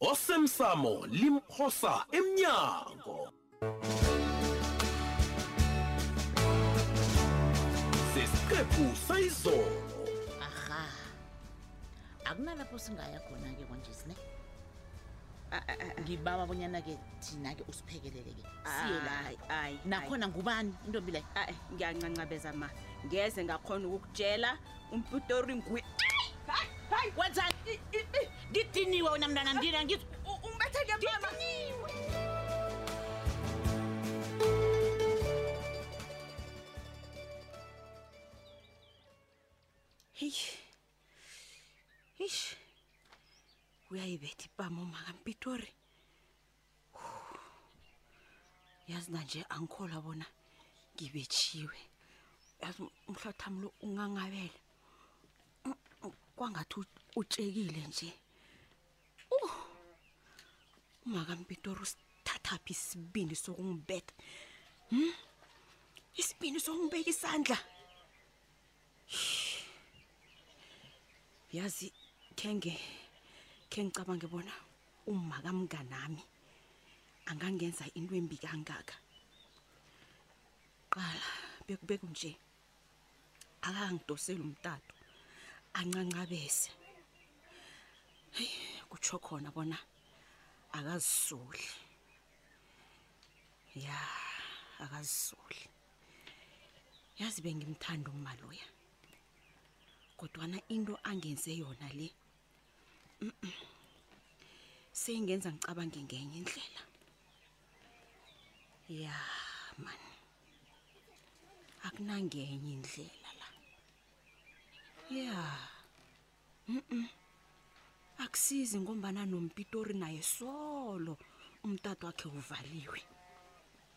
osemsamo limphosa emnyango sesiqephu sayizolo aha akunalapho singaya khona-ke kwanjesi ne ngibawa bonyana-ke thina-ke usiphekelele-ke siyelayo nakhona ngubani intombi leyo ngiyancancabeza ma ngeze ngakhona ukukutshela umpitori nguye wenzani I- i- i- ngidiniwe wena mntana ndina ngizwa U- umbethe ke mama Eish. Eish. Uyayibetha ipama umaka Mpitori. yazi nanje angikholwa bona ngibetshiwe yazi umhlathamu lo ungangabele Mm, mm, kwangathi u- utshekile nje Uh, umakampitori usithathaphi isibindi sokungibetha Hmm? isibindi sokungibeka isandla yazi khenge khe ngicabange bona uma kamnganami angangenza into embi kangaka qala bekube kunje akangidoseli umtato ancancabese heyi kutsho khona bona akazisoli ya akazisoli yazi bengimthanda umaloya kodwana into angenze yona le seyingenza ngicabange ngenye indlela ya man akunangenye indlela la ya mm -mm. akusizi ngombana nompitori naye solo umtata wakhe uvaliwe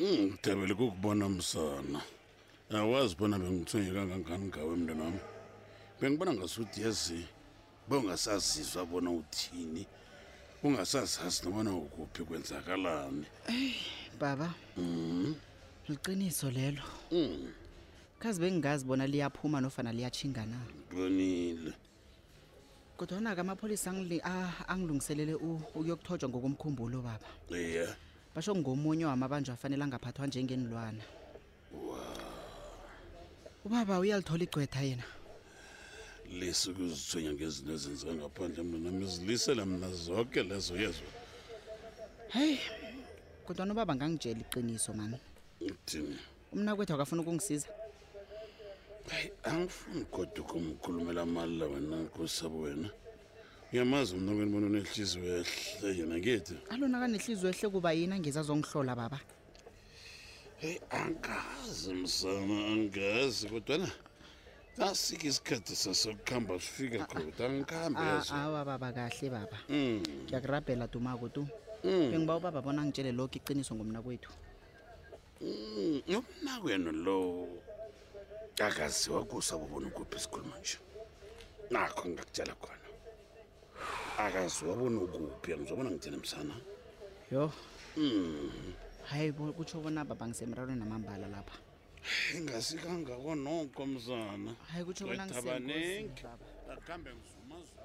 ngidabele kukubona msana awazi bona bengithunye kangangani ngawe mntwana wami bengibona ngasuthi yazi bongasazizwa bona uthini ungasazazi nobona ukuphi kwenzakalani baba mm. liqiniso lelo mm. kazi bengingazi bona liyaphuma nofana liyatshinga na bonile kodwana-ke amapholisa angili- ah, angilungiselele u- ukuyokuthojwa ngokomkhumbulo baba iye basho ngomunye wamabanjwa afanele angaphathwa njengenilwana ubaba uyalithola igcwetha yena lisa ukuzithwenya ngezinto ezenziwa ngaphandle mna nami zilisela mna zonke lezo yezwa heyi kodwana ubaba ngangitshela iqiniso mani uthini umnakwethu akafuna ukungisiza angifuni kodwa ukumkhulumela amali la wena nkosabo wena uyamazi mna kwena bona unehliziyo ehle yena ngithi alona kanehliziyo ehle kuba yini angezi azongihlola baba heyi angazi msana angazi kodwana nasike isikhathi sasokuhamba sifike goda angikhambe ah, yazo awa baba kahle baba mm. ngiyakurabhela dumako tu mm. bengiba ubaba bona ngitshele lokho iqiniso ngomna kwethu Mm, umnakwenu lo akaziwa kusa bobona ukuphi sikhuluma nje nakho ngingakutshela khona akaziwa bona ukuphi angizobona ngithini msana yho Mm, hayi bo- kutsho bona baba ngisemrarweni namambala lapha ingasi kangako noko mzana hayi kutsho bona Gqwetha ngisengozi, baningi. baba. akuhambe ngizumazuma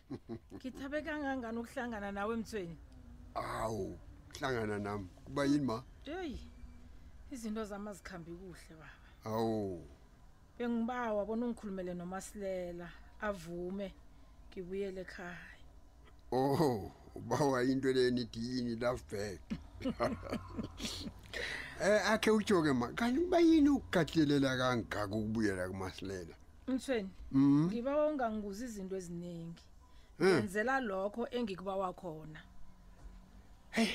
ngithabe kangangani ukuhlangana nawe emthweni awu hlangana nami kuba yini ma eyi izinto zami azikhambi kuhle baba awu bengibawa bona ungikhulumele nomasilela avume ngibuyele ekhaya oh ubawa into leni diyini love back eh akhe ujoke ma kanti kuba yini ukugatelela kangaka ukubuyela kumasilela mthweni mm. ngiba ungangibuza izinto eziningi hmm. ngenzela lokho engikubawa khona hey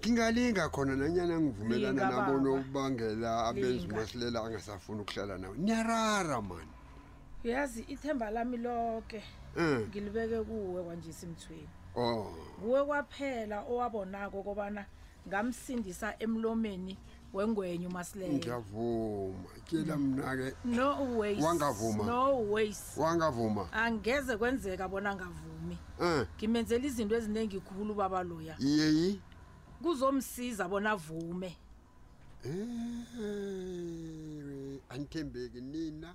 ngingalinga khona nanyana ngivumelana nabo nokubangela abenzi umasilela angasafuni ukuhlala nawe niyarara mani uyazi ithemba lami loke eh. ngilibeke kuwe kwanjisa imthweni oh. kuwe kwaphela owabonako kobana ngamsindisa emlomeni wengwenyu masileyo ngiyavuma tshela mna-ke no ways wangavuma no ways wangavuma angeze kwenzeka bona ngavumi um ngimenzela izinto eziningi khulu ubaba loya yeyi kuzomsiza bona avume um eh, anithembeki nina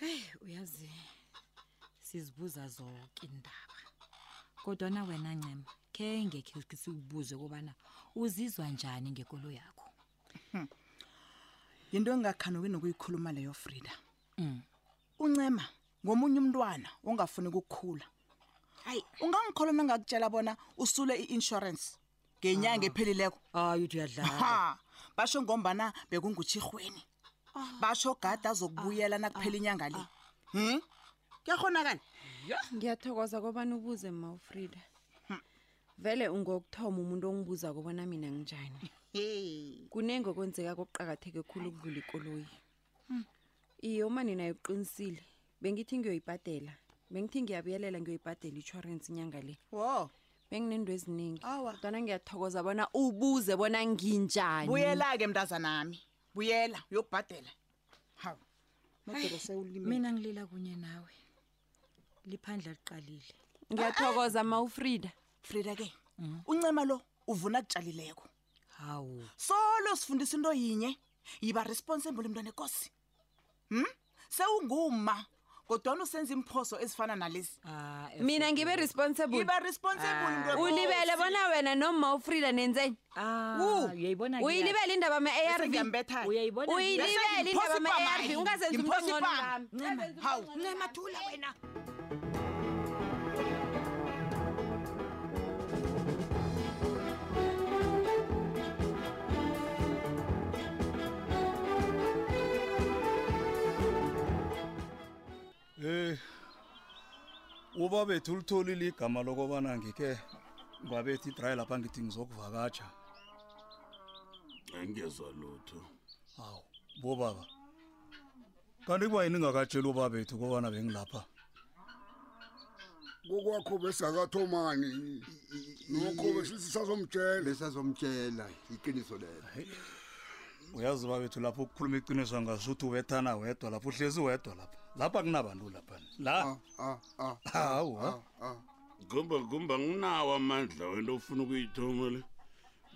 Hey uyazi sizibuza zonke indaba. Kodwa na wena ncema ke ngeke sikubuze kobana uzizwa njani ngekolo yakho. Hmm. Yinto engakhani ukuyikhuluma leyo Frida. Mm. Uncema ngomunye umntwana ongafuni ukukhula. Hayi, ungangikholwa ngakutshela bona usule iinsurance. ngenyanga ephelileko hayi uthi uyadlala ha basho ngombana bekungutshirhweni basho gada azokubuyela nakuphela inyanga le hm kuyakghonakala ngiyathokoza kobana ubuze ma ufrida vele ungokuthoma umuntu ongibuza kobona mina nginjani Hey. kuningi okwenzeka kokuqakatheke khulu ukudlula ikoloyi Hmm. Iye umani naye uqinisile. Bengithi ngiyoyibhadela. Bengithi ngiyabuyelela ngiyoyibhadela insurance inyanga le. Wo. Benginento eziningi. Awa. Kodwa ngiyathokoza bona ubuze bona nginjani. Buyela ke mntazana nami. Buyela uyokubhadela. Hawu. Mudere sewulime. Mina ngilila kunye nawe. Liphandla liqalile. Ngiyathokoza ma uFrida. Frida ke. Mm. Uncema lo uvuna kutshalileko. hawu solo sifundisa into yinye yiba responsible mntwana ekosi hm sewunguma kodwana usenza imphoso ezifana nalezi Ah, eh, mina ngibe responsible yiba responsible mntwana ulibele bona wena noma ufrida nenzeni ah, Wu. uyayibona uyilibele indaba ma-arv ngiyambetha uyayibona uyilibele indaba ma-arv ungazenza umntwana ngami hawu ncema thula wena Eh ubabethu ulitholile igama lokobana ngike ngwabethi idry lapha ngithi ngizokuvakatsha angezwa lutho hawu bobaba kanti kuba yini ngakatsheli ubabethu kobana bengilapha kokwakho besakathomani nokho besithi sazomtshela besazomtshela iqiniso lelo uyazi babethu lapho ukukhuluma iqiniso ngaso uthi ubethana wedwa lapho uhlezi wedwa lapha lapha kunabantu lapha la ah, ah, ah, hawu gumba gumba nginawo amandla wento ofuna ukuyithoma le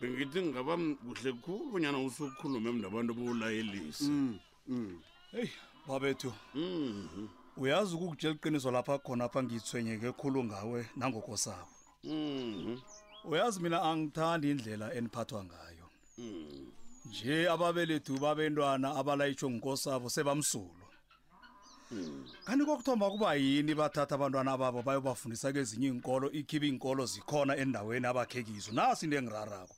bengithi ngaba kuhle khulu bonyana usukhulume mntu abantu bowulayelise mm. heyi babethu uyazi ukukutshela iqiniso lapha khona apha ngithwenyeke khulu ngawe nangokosabo uyazi mina angithandi indlela eniphathwa ngayo nje ababelethu babentwana abalayitshwe ngukosabo sebamsulwa kanti kokuthomba kuba yini bathatha abantwana ababo bayobafundisa kezinye iinkolo ikhibe iinkolo zikhona endaweni abakhe kizo nasi into engirarako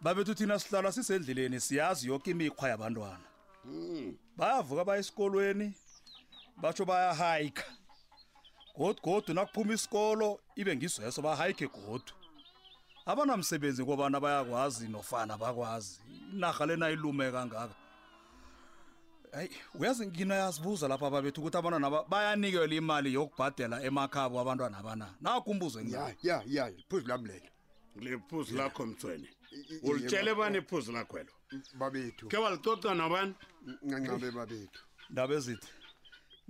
babethu thina sihlala sisendleleni siyazi yoke imikhwa yabantwana hmm. bayavuka baya esikolweni batsho bayahayikha godugodu nakuphuma isikolo ibe ngizweso bahayikhe godu abanamsebenzi kobana bayakwazi nofana bakwazi inarha lena ilume kangaka hayi uyazi ngina yazibuza lapha babethu ukuthi abantwana bayanikelwa imali yokubhadela emakhabo abantwana abana nakumbuzo ya ya ya liphuzu lami lelo liphuzi lakho mtsweni ulitshele bani iphuzi lakhwelo babethu ke walicoca nabani ncancabe babethu ndaba ezithi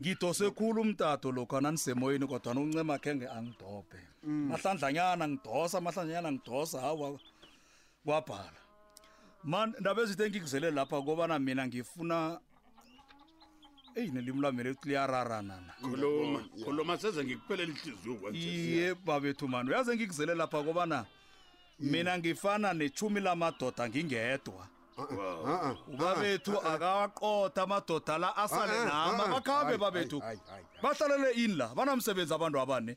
ngidose khulu umtato lokho nanisemoyeni kodwa noncema khenge angidobhe mm. mahlandlanyana ngidosa mahlandlanyana ngidosa hawa kwabhala man ndaba ezithe ngikuzele lapha kobana mina ngifuna eyi nelimi lwami lethu liyararanana khuluma Yeah. khuluma seze ngikuphelela ihliziyo kwanje iye babethu mani uyaze ngikuzele lapha kobana mina ngifana nechumi lamadoda ngingedwa Ah, ubabethu akawaqotha amadoda la asale Ah, ah, nama ah, ah. bakhambe Hayi, babethu hayi, hayi, hayi, hayi. bahlalele ini la banamsebenzi abantu abane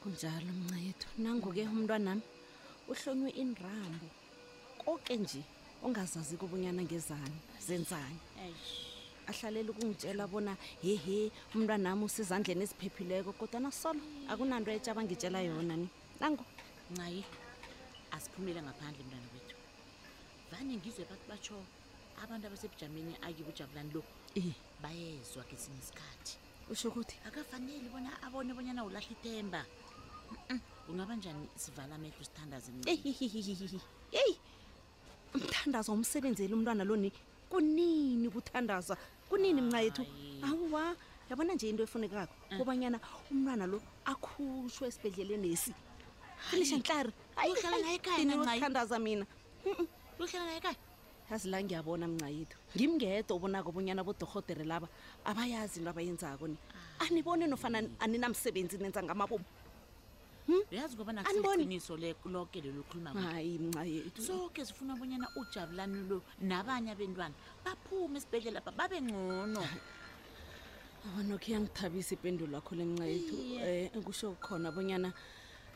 kunjalo mncayethu nangu-ke umntwanami uhlonywe inrambo koke nje ongazazi kubunyana ngezani zenzani ahlalele ukungitshela bona hehe umntwanami usezandleni eziphephileko kodwa nasolo akunanto etsha abangitshela yona ni nangu ncayi asiphumele ngaphandle mntwana wethu vane ngizwe bathi batsho abantu abasebujameni akibujabulani lo bayezwa kesinye isikhathi usho ukuthi akafaneli bona abone bonyana ulahla ithemba ungaba njani sivala amehlo sithandaze yeyi umthandazo umsebenzeli umntwana loni kunini kuthandazwa kunini mnca yethu awuwa yabona nje into efunekako eh. kobanyana umntwana lo akhushwe esibhedleleni esi alishantlari ayihlala naye ekhaya mina luhlala naye ekhaya yazi la ngiyabona mncayethu ngimngedwa obonako obonyana bodorhodere laba abayazi into abayenzako ni ah. aniboni nofana aninamsebenzi nenza ngamabomu hmm? yazi ngoba nakuqiniso loke lelo khulumahayi mncayethu soke sifuna obonyana ujabulani lo nabanye abentwana baphume esibhedlela lapha babe ngcono abanokho iyangithabisa ipendulo lakho le mncayethu um eh, kusho khona abonyana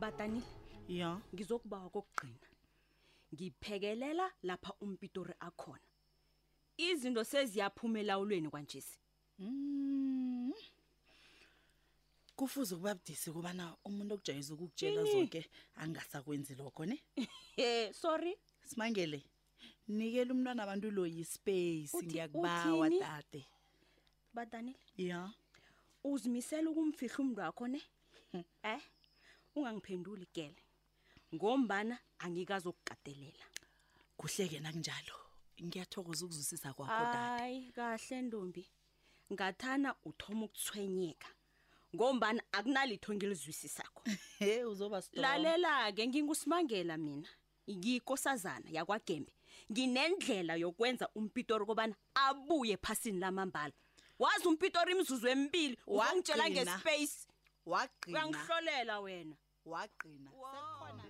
badanile ya ngizokubawa kokugcina ngiphekelela lapha umpitori akhona izinto seziyaphuma elawulweni kwanjesi Mm. kufuze ukuba budisi kubana umuntu okujayeza ukukutshela Ini? zonke angasakwenzi lokho ne Eh, sorry simangele nikela umntwana abantu loyi space Uthi- ngiyakubawa uthini? tate badanile ya uzimisela ukumfihla umuntu wakho ne eh ungangiphenduli gele ngombana angikazokugatelela kuhleke nakunjalo ngiyathokoza ukuzwisisa kwakho dade hayi kahle ntombi ngathana uthoma ukuthwenyeka ngombana akunalitho ngilizwisisakho he uzoba strong lalela-ke ngingusimangela mina ngiyikosazana yakwagembe nginendlela yokwenza umpitori kobana abuye phasini lamambala wazi umpitori imizuzu emibili wangitshela Wagcina. ngespace wagcina uyangihlolela wena wagcina sekukhona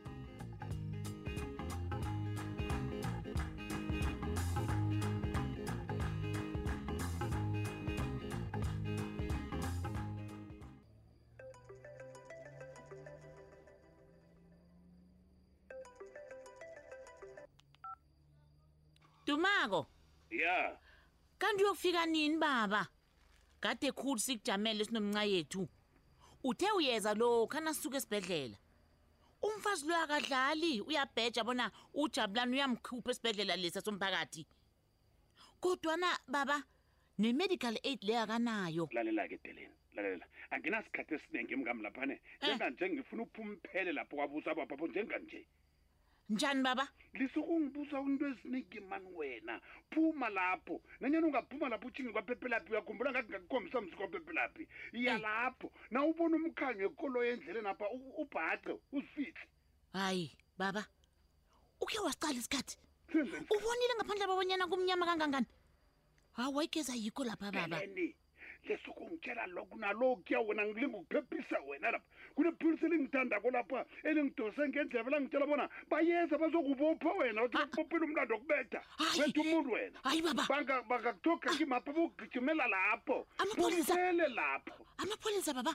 Dumako. Yeah. Kanti uyofika nini baba? Kade khulu sikujamele sinomnca yethu. Uthe uyeza lo khana suke esibhedlela. Umfazi lo akadlali uyabheja bona ujabulani uyamkhupha esibhedlela lesa somphakathi. kodwana baba ne-medical aid leyo akanayo lalela-ke deleni lalela anginasikhathi esiningi emngami laphane eh. njenganje ngifuna ukuphuma uphele lapho kwabusa babapho njenganje njani baba lisukungibuza into eziningi mani wena phuma lapho nanyani ungaphuma lapho utshingi kwaphephelaphi uyakhumbula ngathi ngakukhombisa mzi kwaphephelaphi iya lapho na ubona umkhanyo ekolo yendleleni apha ubhace uzifihle hayi baba ukhe wasicala isikhathi ubonile ngaphandle babonyana kumnyama kangangani hawu wayigeza yikho lapha baba Eleni, lesuku ngitshela lokhu nalokuya wena ngilinga ukuphephisa wena lapha kunephilisi elingithandako lapha elingidose ngendlebe langitshela bona bayeza bazokubopha wena uthi bakubophela umlando wokubetha Hayi. betha umuntu wena hayi baba Banga- bangakuthoga kimapha bokugijimela lapho Amapholisa. Bokufele lapho amapholisa baba